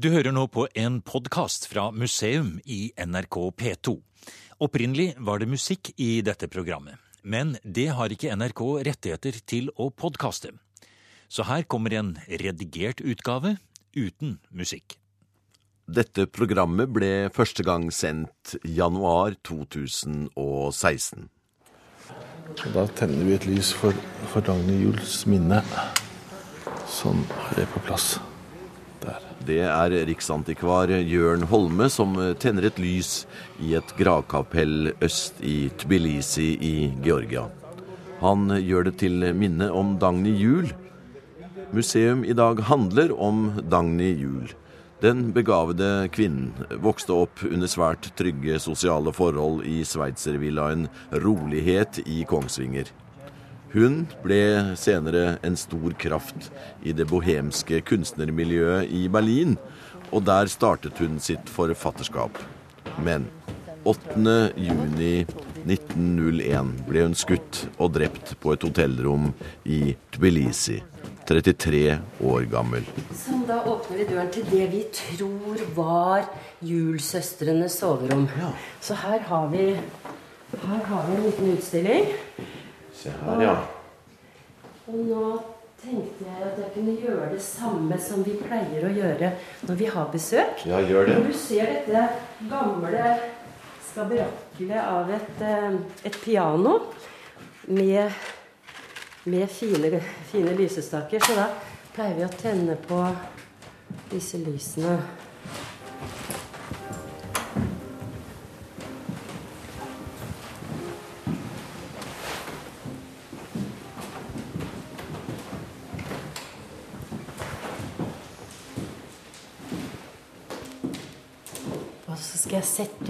Du hører nå på en podkast fra museum i NRK P2. Opprinnelig var det musikk i dette programmet, men det har ikke NRK rettigheter til å podkaste. Så her kommer en redigert utgave uten musikk. Dette programmet ble første gang sendt januar 2016. Og da tenner vi et lys for, for Dagny Juels minne. Sånn er jeg på plass. Der. Det er riksantikvar Jørn Holme som tenner et lys i et gravkapell øst i Tbilisi i Georgia. Han gjør det til minne om Dagny Juel. Museum i dag handler om Dagny Juel. Den begavede kvinnen vokste opp under svært trygge sosiale forhold i sveitservillaen Rolighet i Kongsvinger. Hun ble senere en stor kraft i det bohemske kunstnermiljøet i Berlin, og der startet hun sitt forfatterskap. Men 8. juni 1901 ble hun skutt og drept på et hotellrom i Tbilisi. 33 år gammel. Sånn, da åpner vi døren til det vi tror var Julsøstrenes soverom. Ja. Så her har vi Her har vi en liten utstilling. Se her, ja. Og nå tenkte jeg at jeg kunne gjøre det samme som vi pleier å gjøre når vi har besøk. Ja, gjør det. Når du ser dette gamle skaberakkelet av et, eh, et piano med, med fine, fine lysestaker, så da pleier vi å tenne på disse lysene.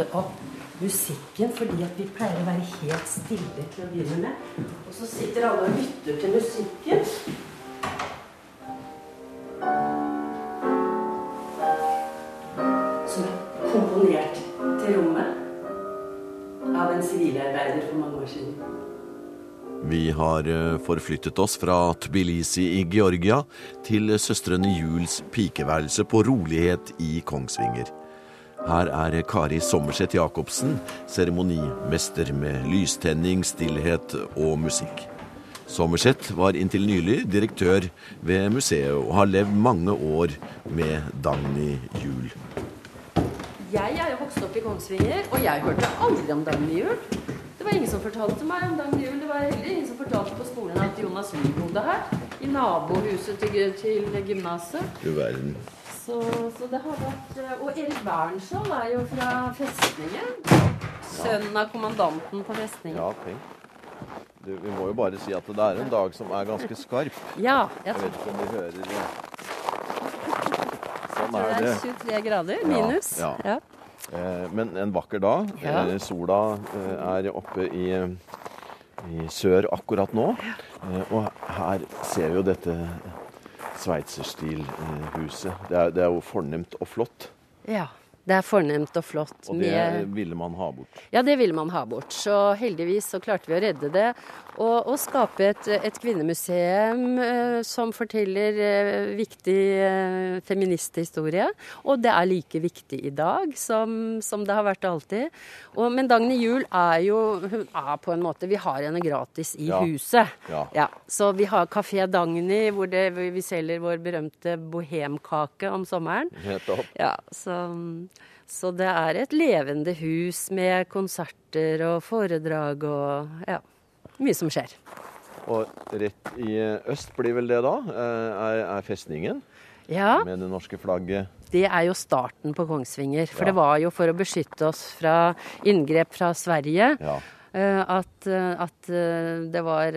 Sette opp musikken, fordi at vi pleier å være helt stille til å begynne med. Og så sitter alle og lytter til musikken. Som er komponert til rommet av en sivilarbeider for mange år siden. Vi har eh, forflyttet oss fra Tbilisi i Georgia til søstrene Juels pikeværelse på Rolighet i Kongsvinger. Her er Kari Sommerseth Jacobsen, seremonimester med lystenning, stillhet og musikk. Sommerseth var inntil nylig direktør ved museet og har levd mange år med Dagny Juel. Jeg er jo vokst opp i Kongsvinger, og jeg hørte aldri om Dagny Juel. Det var ingen som fortalte meg om Dagny Juel. Det var heller ingen som fortalte på skolen at Jonas Lie bodde her. I nabohuset til, til gymnaset. Du verden. Så, så det har vært eh, Og Erik Bernskjold er jo fra festningen. Sønnen av kommandanten på festningen. Ja, tenk. Du, vi må jo bare si at det er en dag som er ganske skarp. Ja, jeg Jeg vet ikke om vi hører det. Sånn er det Det er 23 grader minus. ja. Ja. Eh, Men en vakker dag. Ja. Eh, Sola eh, er oppe i, i sør akkurat nå. Eh, Og her ser vi jo dette sveitserstilhuset. Det, det er jo fornemt og flott. ja. Det er fornemt og flott. Og det med- ville man ha bort. Ja, det ville man ha bort. Så heldigvis så klarte vi å redde det. Og, og skape et, et kvinnemuseum eh, som forteller eh, viktig eh, feministhistorie. Og det er like viktig i dag som, som det har vært alltid. Og, men Dagny Juel er jo hun er på en måte Vi har henne gratis i Ja. huset. Ja. så vi har Kafé Dagny, hvor det, vi selger vår berømte bohemkake om sommeren. Helt opp. Ja, så, så det er et levende hus med konserter og foredrag og ja, mye som skjer. Og rett i øst blir vel det da, eh, er, er festningen Ja, med det norske flagget. det er jo starten på Kongsvinger. For Ja. det var jo for å beskytte oss fra inngrep fra Sverige. Ja. Eh, At, eh, at eh, det var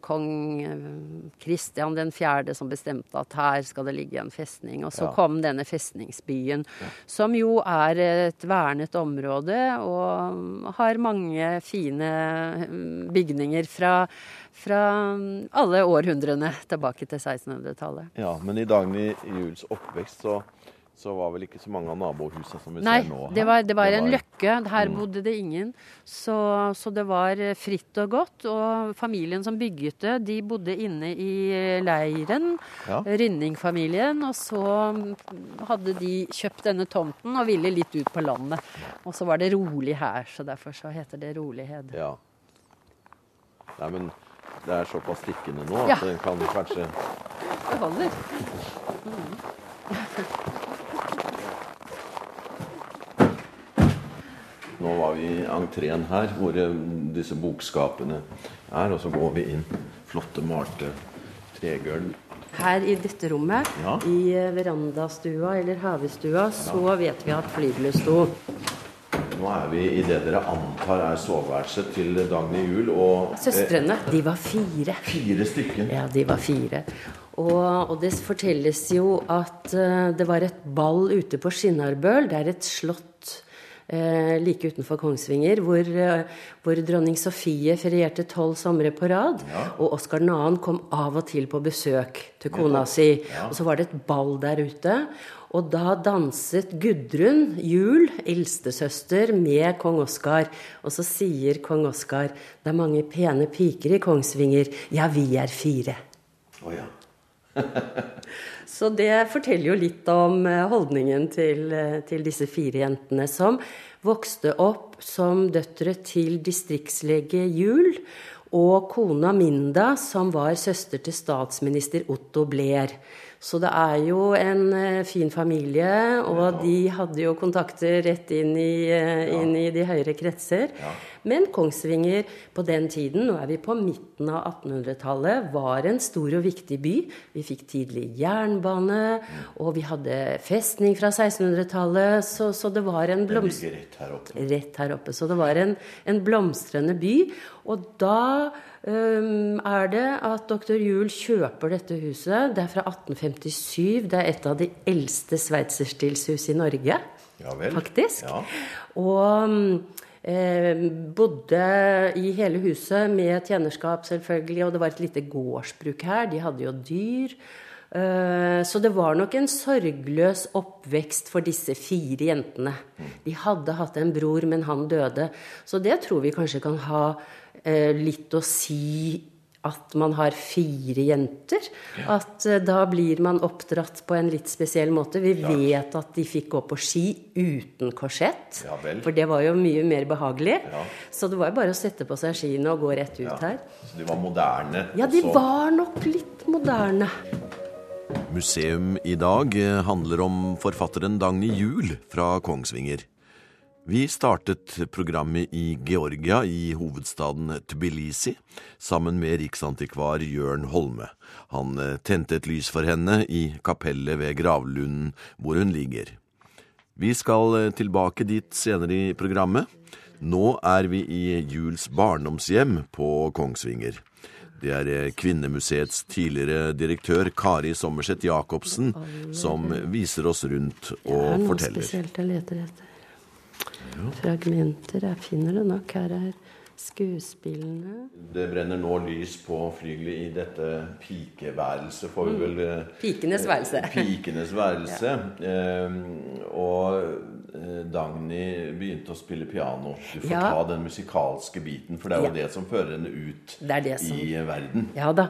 kong Kristian 4. som bestemte at her skal det ligge en festning. Og så Ja. kom denne festningsbyen, som jo er et vernet område og har mange fine bygninger fra, fra mm, alle århundrene tilbake til 1600-tallet. ja, men i Dagny Juels oppvekst så så var vel ikke så mange av nabohusene som vi Nei, ser nå. Nei, det var, det var en løkke. Her bodde det ingen. Så, så det var eh, fritt og godt. Og familien som bygget det, de bodde inne i leiren. Ja. Rynning-familien. Og så mm, hadde de kjøpt denne tomten og ville litt ut på landet. Og så var det rolig her, så derfor så heter det Rolighed. Ja. Nei, men det er såpass stikkende nå at Ja. den kan kanskje Det holder. Nå var vi i entreen her, hvor eh, disse bokskapene er, og så går vi inn. Flotte, malte tregulv. Her i dette rommet, Ja. i eh, verandastua eller havestua, så vet vi at flygelet sto. Nå er vi i det dere antar er soveværelset til Dagny Juel og eh, Søstrene, de var fire. fire stykker. Ja, de var fire. Og, og det fortelles jo at uh, det var et ball ute på Skinnarbøl. Det er et slott eh, like utenfor Kongsvinger, hvor, eh, hvor dronning Sofie ferierte tolv somre på rad. Og Oskar 2. kom av og til på besøk til kona si. Og så var det et ball der ute. Og da danset Gudrun Juel, eldstesøster, med kong Oskar. Og så sier kong Oskar det er mange pene piker i Kongsvinger. Ja, vi er fire. Å ja. Så det forteller jo litt om eh, holdningen til, eh, til disse fire jentene som vokste opp som døtre til distriktslege Juel og kona Minda, som var søster til statsminister Otto Blair. Så det er jo en eh, fin familie, og de hadde jo kontakter rett inn i, eh, inn i de høyere kretser. Men Kongsvinger på den tiden, nå er vi på midten av 1800-tallet, var en stor og viktig by. Vi fikk tidlig jernbane, og vi hadde festning fra 1600-tallet, så, så det var en blomst rett her oppe. rett her oppe. Så det var en, en blomstrende by. Og da er det at dr. Juel kjøper dette huset. Det er fra 1857. Det er et av de eldste sveitserstilshus i Norge, Ja vel. faktisk. Ja. Og eh, bodde i hele huset med tjenerskap, selvfølgelig. Og det var et lite gårdsbruk her. De hadde jo dyr. Eh, Så det var nok en sorgløs oppvekst for disse fire jentene. De hadde hatt en bror, men han døde. Så det tror vi kanskje kan ha eh, litt å si at man har fire jenter. At eh, da blir man oppdratt på en litt spesiell måte. Vi vet at de fikk gå på ski uten korsett. Ja. For det var jo mye mer behagelig. Ja. Så det var jo bare å sette på seg skiene og gå rett ut her. Så de var moderne. Ja, de var nok litt moderne. Museum i dag eh, handler om forfatteren Dagny Juel fra Kongsvinger. Vi startet programmet i Georgia, i hovedstaden Tbilisi, sammen med riksantikvar Jørn Holme. Han eh, tente et lys for henne i kapellet ved gravlunden hvor hun ligger. Vi skal eh, tilbake dit senere i programmet. Nå er vi i Juels barndomshjem på Kongsvinger. Det er eh, Kvinnemuseets tidligere direktør Kari Sommerseth Jacobsen som viser oss rundt og forteller. Det er noe forteller. spesielt jeg leter etter. Fragmenter. Jeg finner det nok. Her er skuespillene. Det brenner nå lys på flygelet i dette pikeværelset, får vi vel mm. Pikenes værelse. Pikenes værelse. Eh, og eh, Dagny begynte å spille piano. Du får Ja. ta den musikalske biten, for det er jo Ja. det som fører henne ut Det det som- i verden. Ja da,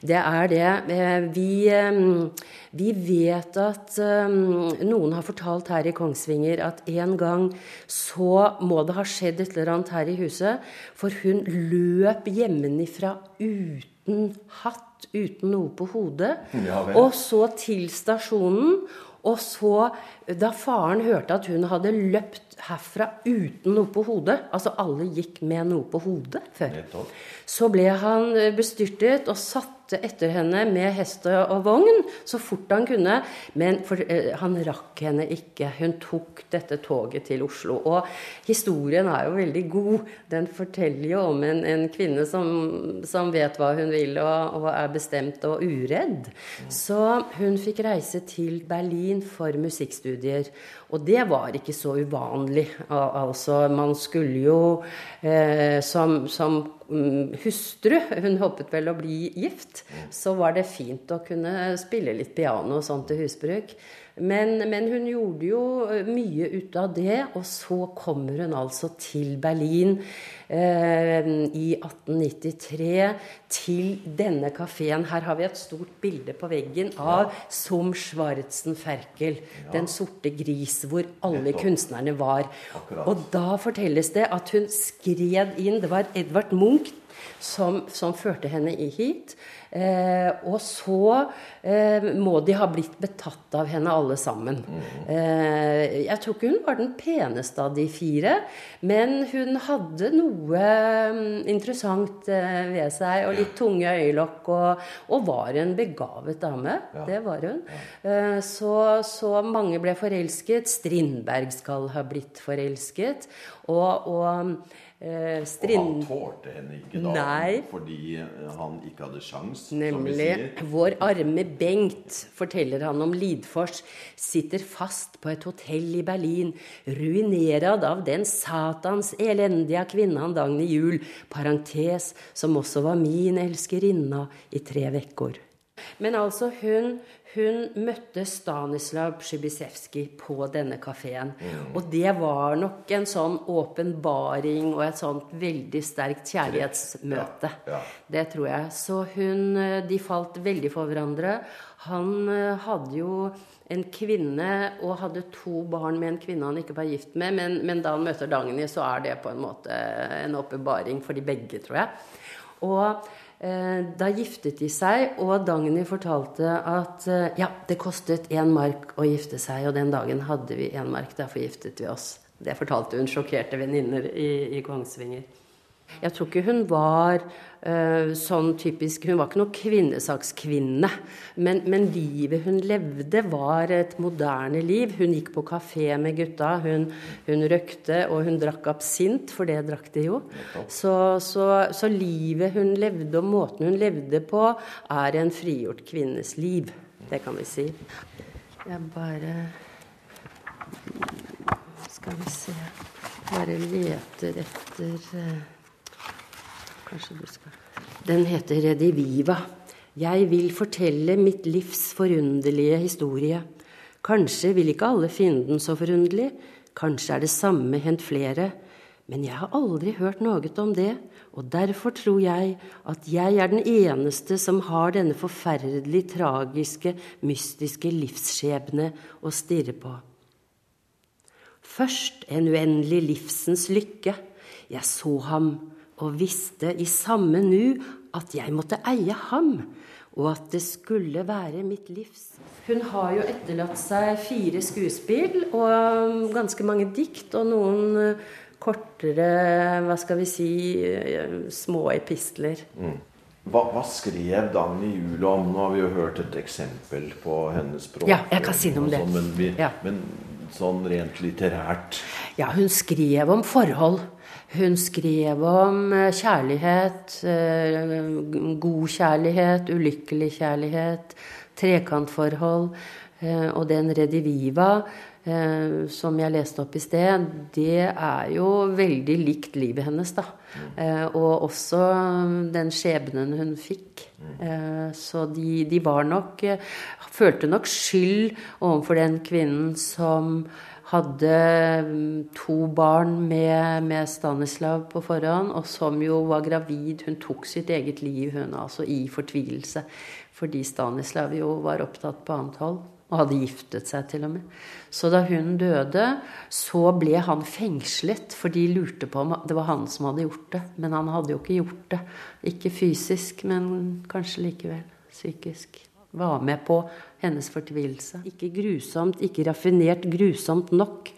det er det. Eh, Vi, eh, vi vet at um, noen har fortalt her i Kongsvinger at en gang så må det ha skjedd et eller annet her i huset, for hun løp hjemmefra uten hatt, uten noe på hodet, Ja og så til stasjonen. Og så, da faren hørte at hun hadde løpt herfra uten noe på hodet Altså alle gikk med noe på hodet før. Så ble han eh, bestyrtet og satte etter henne med hest og vogn så fort han kunne. Men for, eh, han rakk henne ikke. Hun tok dette toget til Oslo. Og historien er jo veldig god. Den forteller jo om en, en kvinne som, som vet hva hun vil og, og er bestemt og uredd. Så hun fikk reise til Berlin for musikkstudier. Og det var ikke så uvanlig. Altså, man skulle jo eh, som, som hustru Hun håpet vel å bli gift. Så var det fint å kunne spille litt piano og sånn til husbruk. Men, men, hun gjorde jo eh, mye ut av det, og så kommer hun altså til Berlin eh, i 1893. Til denne kafeen. Her har vi et stort bilde på veggen av ja. Som Schwarzenferkel. Ja. Den sorte gris, hvor alle kunstnerne var. Akkurat. Og da fortelles det at hun skred inn Det var Edvard Munch som, som førte henne hit. Eh, og så eh, må de ha blitt betatt av henne alle sammen. Eh, jeg tror ikke hun var den peneste av de fire, men hun hadde noe mm, interessant ved seg, og litt tunge øyelokk, og, og var en begavet dame. Det var hun. Eh, så, så, mange ble forelsket. Strindberg skal ha blitt forelsket. og, og Eh, og han tålte henne ikke da Nei. fordi han ikke hadde sjans, Nemlig. Vår arme Bengt, forteller han om Lidfors, sitter fast på et hotell i Berlin, ruinerad av den satans elendige kvinnen Dagny Juel, parentes, som også var min elskerinna i tre vekkor. Men altså, hun, hun møtte Stanislav Przybisevskij på denne kafeen. Mm. Og det var nok en sånn åpenbaring og et sånt veldig sterkt kjærlighetsmøte. Ja, ja. Det tror jeg. Så hun De falt veldig for hverandre. Han eh, hadde jo en kvinne og hadde to barn med en kvinne han ikke var gift med. Men, men da han møter Dagny, så er det på en måte en åpenbaring for de begge, tror jeg. Og Eh, da giftet de seg, og Dagny fortalte at eh, ja, det kostet én mark å gifte seg, og den dagen hadde vi én mark, derfor giftet vi oss. Det fortalte hun sjokkerte venninner i, i Kongsvinger. Jeg tror ikke hun var uh, sånn typisk Hun var ikke noen kvinnesakskvinne. Men, men, livet hun levde, var et moderne liv. Hun gikk på kafé med gutta. Hun, hun røkte, og hun drakk absint, for det drakk de jo. Så, så, så, livet hun levde, og måten hun levde på, er en frigjort kvinnes liv. Det kan vi si. Jeg bare Skal vi se Bare leter etter uh, Kanskje du skal Den heter Rediviva. Jeg vil fortelle mitt livs forunderlige historie. Kanskje vil ikke alle finne den så forunderlig, kanskje er det samme hendt flere, men jeg har aldri hørt noe om det, og derfor tror jeg at jeg er den eneste som har denne forferdelig tragiske, mystiske livsskjebne å stirre på. Først en uendelig livsens lykke. Jeg så ham og visste i samme nu at jeg måtte eie ham, og at det skulle være mitt livs. Hun har jo etterlatt seg fire skuespill og ganske mange dikt og noen eh, kortere, hva skal vi si, eh, små epistler. Mm. Hva, hva, skrev Dagny Juel om? Nå har vi jo hørt et eksempel på hennes språk. Ja, jeg kan si noe om det. Sånn, men, vi, ja. men sånn rent litterært? Ja, hun skrev om forhold. Hun skrev om eh, kjærlighet, eh, god kjærlighet, ulykkelig kjærlighet, trekantforhold. Eh, og den Rediviva som jeg leste opp i sted, det er jo veldig likt livet hennes, da. Og også den skjebnen hun fikk. Så de, de var nok Følte nok skyld overfor den kvinnen som hadde mm, to barn med, med, Stanislav på forhånd, og som jo var gravid. Hun tok sitt eget liv, hun altså, i fortvilelse. Fordi Stanislav jo var opptatt på annet hold, og hadde giftet seg til og med. Så da hun døde, så ble han fengslet, for de lurte på om det var han som hadde gjort det. Men han hadde jo ikke gjort det. Ikke fysisk, men kanskje likevel psykisk var med på hennes fortvilelse. Ikke grusomt, ikke raffinert grusomt nok.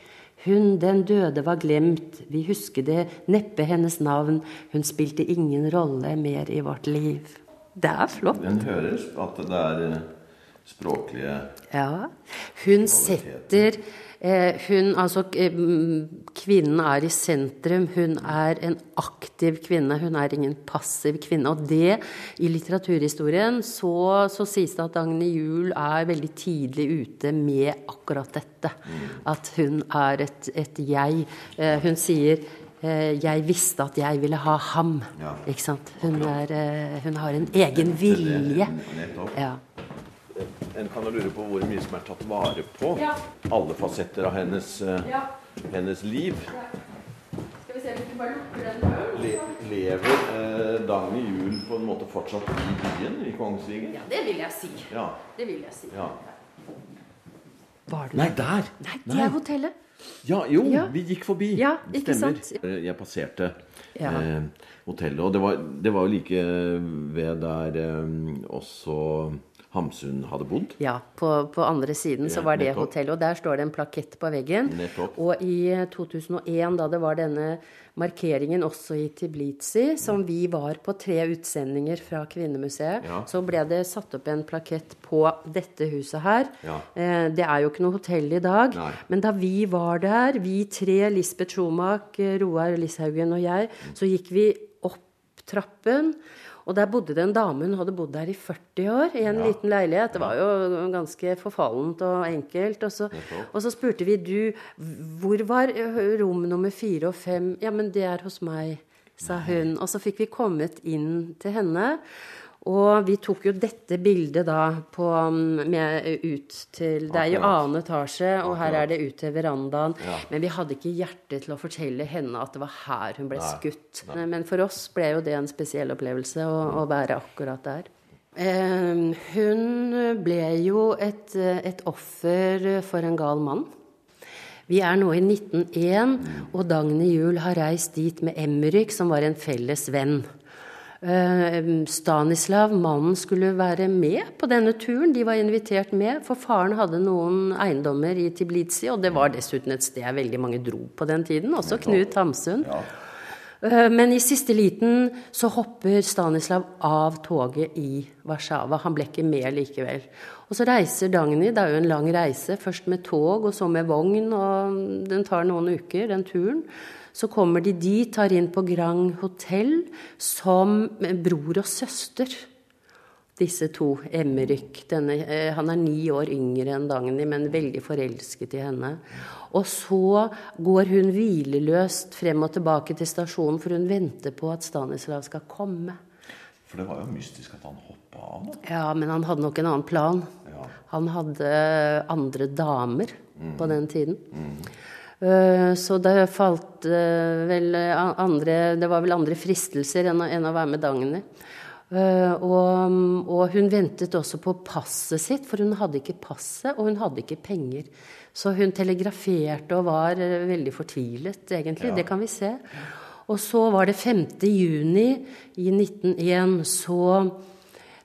Hun, den døde, var glemt, vi husker det, neppe hennes navn. Hun spilte ingen rolle mer i vårt liv. Det er flott. Den hører at det er eh, språklige Ja. Hun setter Eh, hun, altså, eh, kvinnen er i sentrum. Hun er en aktiv kvinne. Hun er ingen passiv kvinne. Og det, i litteraturhistorien, så, så sies det at Agne Juel er veldig tidlig ute med akkurat dette. At hun er et, et jeg. Eh, hun sier 'jeg visste at jeg ville ha ham'. Ikke sant? Hun, er, hun, har en egen vilje. Ja. En kan jo lure på hvor mye som er tatt vare på. Ja. Alle fasetter av hennes, eh, Ja. hennes liv. Skal vi se om vi ikke bare lukker den døren? Le, lever eh, Dagny Juel på en måte fortsatt i byen, i Kongsvinger? Ja, det vil jeg si. Ja. Det vil jeg si. ja. Var det Nei, der! Nei, det er hotellet. Ja, jo, Ja. vi gikk forbi. Ja, ikke Stemmer. sant? Jeg passerte Ja. eh, hotellet, og det var, det var jo like ved der eh, også Hamsun hadde bodd. Ja, på, på andre siden så var det nettopp. hotellet, og der står det en plakett på veggen. Nettopp. Og i eh, 2001, da det var denne markeringen også i Tiblitsi, som vi var på tre utsendinger fra Kvinnemuseet, Ja. så ble det satt opp en plakett på dette huset her. Ja. Eh, Det er jo ikke noe hotell i dag, Nei. men da vi var der, vi tre, Lisbeth Schomak, Roar Lishaugen og jeg, så gikk vi opp trappen. Og der bodde det en dame, hun hadde bodd der i 40 år, i en liten leilighet. Det var jo ganske forfallent og enkelt. Og så, og så spurte vi du, hvor var rom nummer fire og fem? Ja, men det er hos meg, sa hun. Og så fikk vi kommet inn til henne. Og vi tok jo dette bildet da på, mm, med ut til Det er jo annen etasje, og her er det ut til verandaen. Ja. Men vi hadde ikke hjerte til å fortelle henne at det var her hun ble Nei. skutt. Men for oss ble jo det en spesiell opplevelse å, å være akkurat der. Eh, hun ble jo et, et offer for en gal mann. Vi er nå i 1901, og Dagny Juel har reist dit med Emrik, som var en felles venn. Eh, Stanislav, mannen, skulle være med på denne turen. De var invitert med, for faren hadde noen eiendommer i Tiblitsi, og det var dessuten et sted veldig mange dro på den tiden, også Knut Hamsun. Eh, Men i siste liten så hopper Stanislav av toget i Warszawa. Han ble ikke med likevel. Og så reiser Dagny, det er jo en lang reise, først med tog og så med vogn, og den tar noen uker, den turen. Så kommer de dit, tar inn på Grand Hotell som bror og søster. Disse to, denne, eh, Han er ni år yngre enn Dagny, men veldig forelsket i henne. Og så går hun hvileløst frem og tilbake til stasjonen, for hun venter på at Stanislav skal komme. For det var jo mystisk at han hoppa av. Ja, men han hadde nok en annen plan. Ja. Han hadde andre damer på den tiden. Eh, Så det falt eh, vel andre Det var vel andre fristelser enn å, enn å være med Dagny. Eh, Og, og hun ventet også på passet sitt, for hun hadde ikke passet, og hun hadde ikke penger. Så hun telegraferte og var eh, veldig fortvilet, egentlig. Det kan vi se. Og så var det 5. juni i 1901, så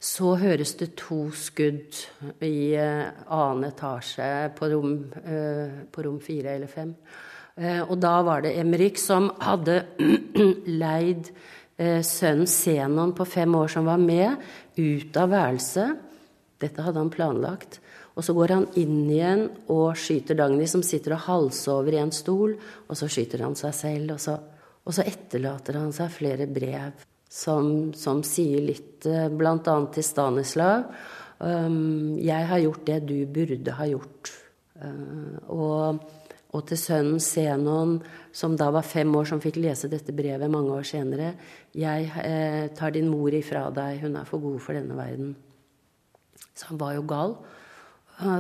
så høres det to skudd i eh, annen etasje på rom, eh, på rom fire eller fem. Eh, og da var det Emrik som hadde leid sønnen Zenon på fem år som var med, ut av værelset. Dette hadde han planlagt. Og så går han inn igjen og skyter Dagny, som sitter og halsover i en stol. Og så skyter han seg selv, og så, og så etterlater han seg flere brev som, som sier litt, bl.a. blant annet til Stanislav. Um, jeg har gjort det du burde ha gjort. Uh, og, og til sønnen Zenon, som da var fem år, som fikk lese dette brevet mange år senere. Jeg uh, tar din mor ifra deg, hun er for god for denne verden. Så han var jo gal.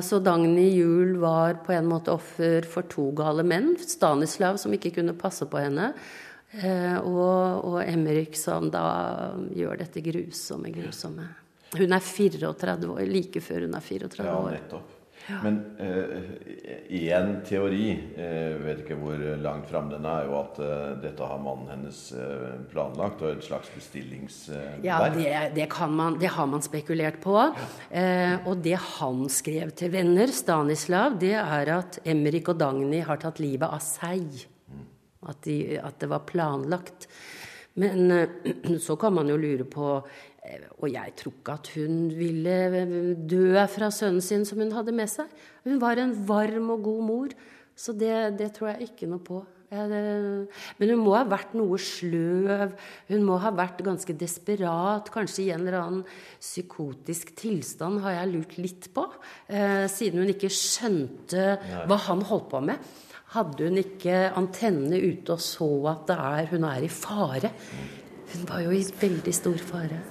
Så Dagny Juel var på en måte offer for to gale menn. Stanislav, som ikke kunne passe på henne. Eh, Og, og Emrik, som da gjør dette grusomme, grusomme. Hun er 34 år, like før hun er 34 år. Ja, nettopp. nettopp. Men én teori, eh, vet ikke hvor langt fram den er, er jo at eh, dette har mannen hennes eh, planlagt, og et slags bestillingsverk. Ja, det, det, kan man, det har man spekulert på. Eh, og det han skrev til venner, Stanislav, det er at Emrik og Dagny har tatt livet av seg. At, de, at det var planlagt. Men eh, så kan man jo lure på eh, Og jeg tror ikke at hun ville dø fra sønnen sin som hun hadde med seg. Hun var en varm og god mor, så det, det tror jeg ikke noe på. Men hun må ha vært noe sløv. Hun må ha vært ganske desperat. Kanskje i en eller annen psykotisk tilstand, har jeg lurt litt på. Eh, siden hun ikke skjønte hva han holdt på med. Hadde hun ikke antennene ute og så at er, hun er i fare? Hun var jo i veldig stor fare.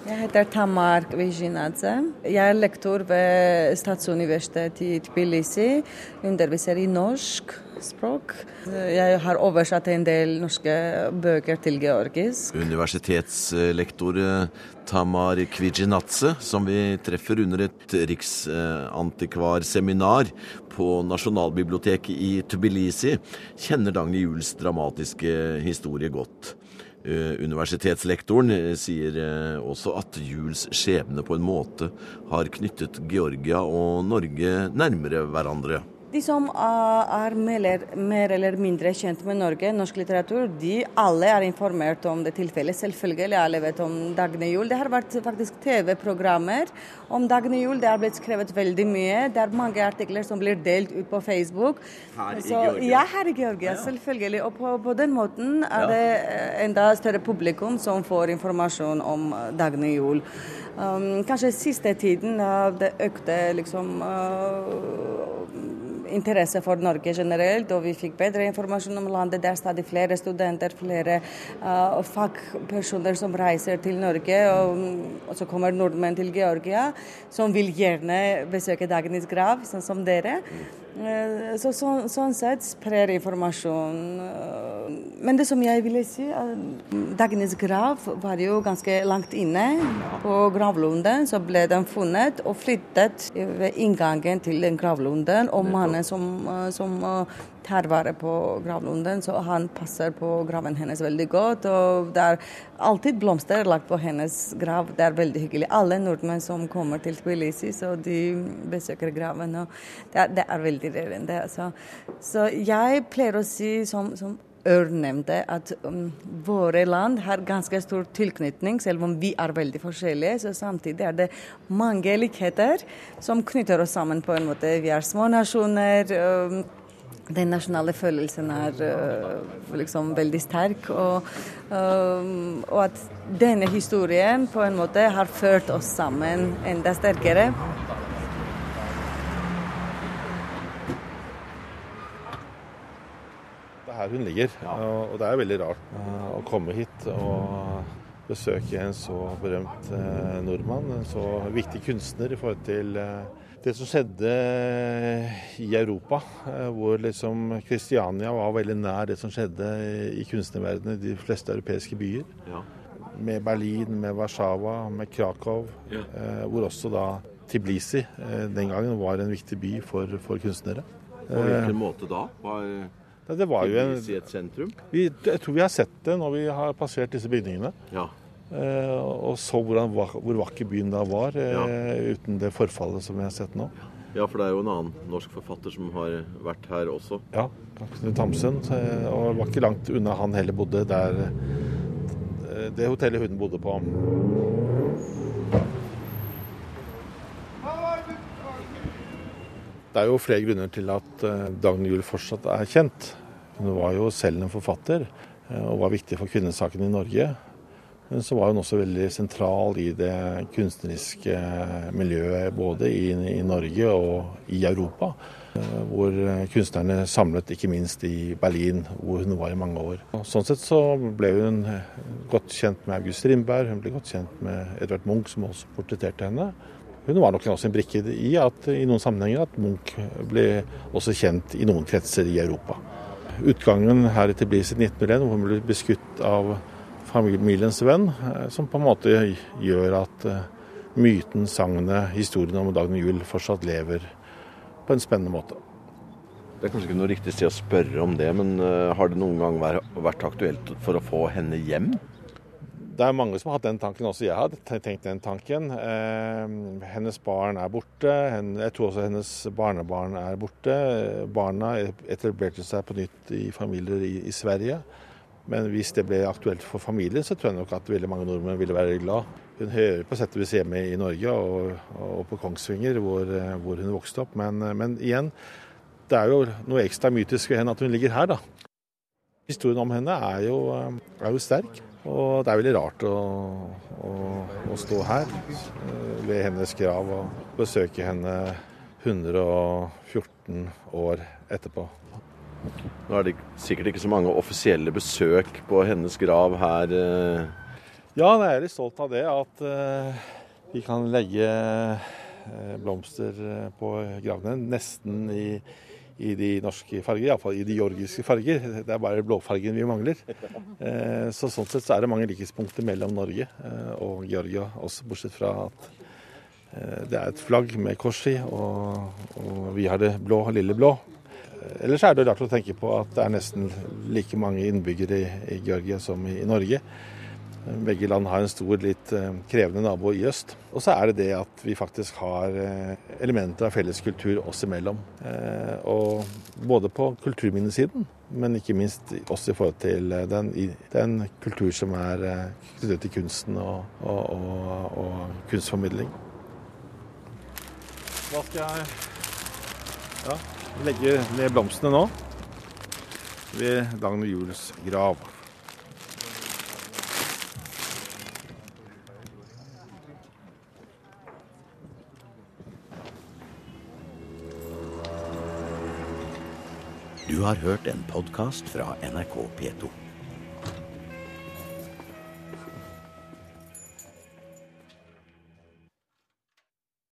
Jeg heter Tamar Kvizhinadze. Jeg er lektor ved Statsuniversitetet i Tbilisi. Underviser i norsk språk. Jeg har oversatt en del norske bøker til georgisk. Universitetslektor eh, Tamar Kwijinatse, som vi treffer under et riksantikvarseminar på Nasjonalbiblioteket i Tbilisi, kjenner Dagny Juels dramatiske historie godt. Eh, universitetslektoren eh, sier også at Juels skjebne på en måte har knyttet Georgia og Norge nærmere hverandre. De som er mer, eller mindre kjent med Norge, norsk litteratur, de alle er informert om det tilfellet. Selvfølgelig alle vet om Dagny Juel. Det har vært faktisk TV-programmer om Dagny Juel. Det har blitt skrevet veldig mye. Det er mange artikler som blir delt ut på Facebook. Her i Så, Georgia? ja, her i Georgia, selvfølgelig. Og på, på den måten er det enda større publikum som får informasjon om Dagny Juel. Um, kanskje siste tiden av det økte liksom uh, interesse for Norge generelt, og vi fikk bedre informasjon om landet. Det er stadig flere studenter, flere uh, fagpersoner som reiser til Norge. Og, og, så kommer nordmenn til Georgia, som vil gjerne besøke Dagnys grav, sånn som dere. Uh, så, så, sånn sett sprer informasjon. Uh, men det som jeg ville si, Dagnys grav var jo ganske langt inne. På gravlunden så ble den funnet og flyttet ved inngangen til den gravlunden. og mannen som, som tar vare på gravlunden, så han passer på graven hennes veldig godt. Og det er alltid blomster lagt på hennes grav. Det er veldig hyggelig. Alle nordmenn som kommer til Tbilisi, så de besøker graven. og Det er, det er veldig rørende. Så, så jeg pleier å si som, som Ør nevnte at um, våre land har ganske stor tilknytning, selv om vi er veldig forskjellige. Så samtidig er det mange likheter som knytter oss sammen på en måte. Vi er små nasjoner. Um, den nasjonale følelsen er uh, liksom veldig sterk. Og, um, og, at denne historien på en måte har ført oss sammen enda sterkere. Det er her hun ligger, og det er veldig rart å komme hit og besøke en så berømt nordmann, en så viktig kunstner i forhold til det som skjedde i Europa, hvor liksom Kristiania var veldig nær det som skjedde i kunstnerverdenen i de fleste europeiske byer. Ja. Med Berlin, med Warszawa, med Krakow, Ja. hvor også da Tiblisi den gangen var en viktig by for, for kunstnere. På hvilken måte da? Var Ja, Det var jo en, Tbilisi et sentrum? vi, jeg tror vi har sett det når vi har passert disse bygningene. Ja. Eh, og så hvordan, hvor vakker byen da var, eh, uten det forfallet som vi har sett nå. ja, for det er jo en annen norsk forfatter som har vært her også. Ja, Knut Hamsun. Og Og var ikke langt unna han heller bodde der eh, det hotellet hun bodde på. Det er jo flere grunner til at eh, Dagny Juel fortsatt er kjent. Hun var jo selv en forfatter eh, og var viktig for kvinnesaken i Norge. Men så var hun også veldig sentral i det kunstneriske miljøet både i, i Norge og i Europa. eh, Hvor kunstnerne samlet ikke minst i Berlin, hvor hun var i mange år. Og sånn sett så ble hun godt kjent med August Strindberg, hun ble godt kjent med Edvard Munch, som også portretterte henne. Hun var nok også en brikke i at i noen sammenhenger at Munch ble også kjent i noen kretser i Europa. Utgangen her i Tbilisi 1901, hvor hun ble beskutt av familiens venn, eh, som på en måte gjør at eh, myten, sagnet, historien om Dagny Juel fortsatt lever på en spennende måte. Det er kanskje ikke noe riktig sted å spørre om det, men eh, har det noen gang vært, aktuelt for å få henne hjem? Det er mange som har hatt den tanken, også jeg har tenkt den tanken. Eh, hennes barn er borte, jeg tror også hennes barnebarn er borte. Barna etablerte seg på nytt i familier i Sverige. Men hvis det ble aktuelt for familien, så tror jeg nok at veldig mange nordmenn ville være glad. Hun hører på sett vis hjemme i Norge og, og på Kongsvinger, hvor, hvor hun vokste opp. Men, men igjen, det er jo noe ekstra mytisk ved henne at hun ligger her, da. Historien om henne er jo, er jo sterk. Og det er veldig rart å, å, å stå her eh, ved hennes grav og besøke henne 114 år etterpå. Nå er det sikkert ikke så mange offisielle besøk på hennes grav her. eh. Ja, jeg er litt stolt av det. At uh, vi kan legge uh, blomster på gravene nesten i, i de norske farger, iallfall i de georgiske farger. Det er bare blåfargen vi mangler. Så Sånn sett så er det mange likhetspunkter mellom Norge og Georgia, også bortsett fra at det er et flagg med kors i, og, og vi har det blå, lille blå. Ellers er det rart å tenke på at det er nesten like mange innbyggere i, Georgia som i, i Norge. Begge land har en stor, litt eh, krevende nabo i øst. Og så er det det at vi faktisk har eh, elementer av felles kultur oss imellom. Eh, og både på kulturminnesiden, men ikke minst også i forhold til den, den kultur som er knyttet til kunsten og, og, og, og, kunstformidling. Hva skal jeg ja, legge ned blomstene nå? Ved Dagny Juels grav. Du har hørt en podkast fra NRK P2.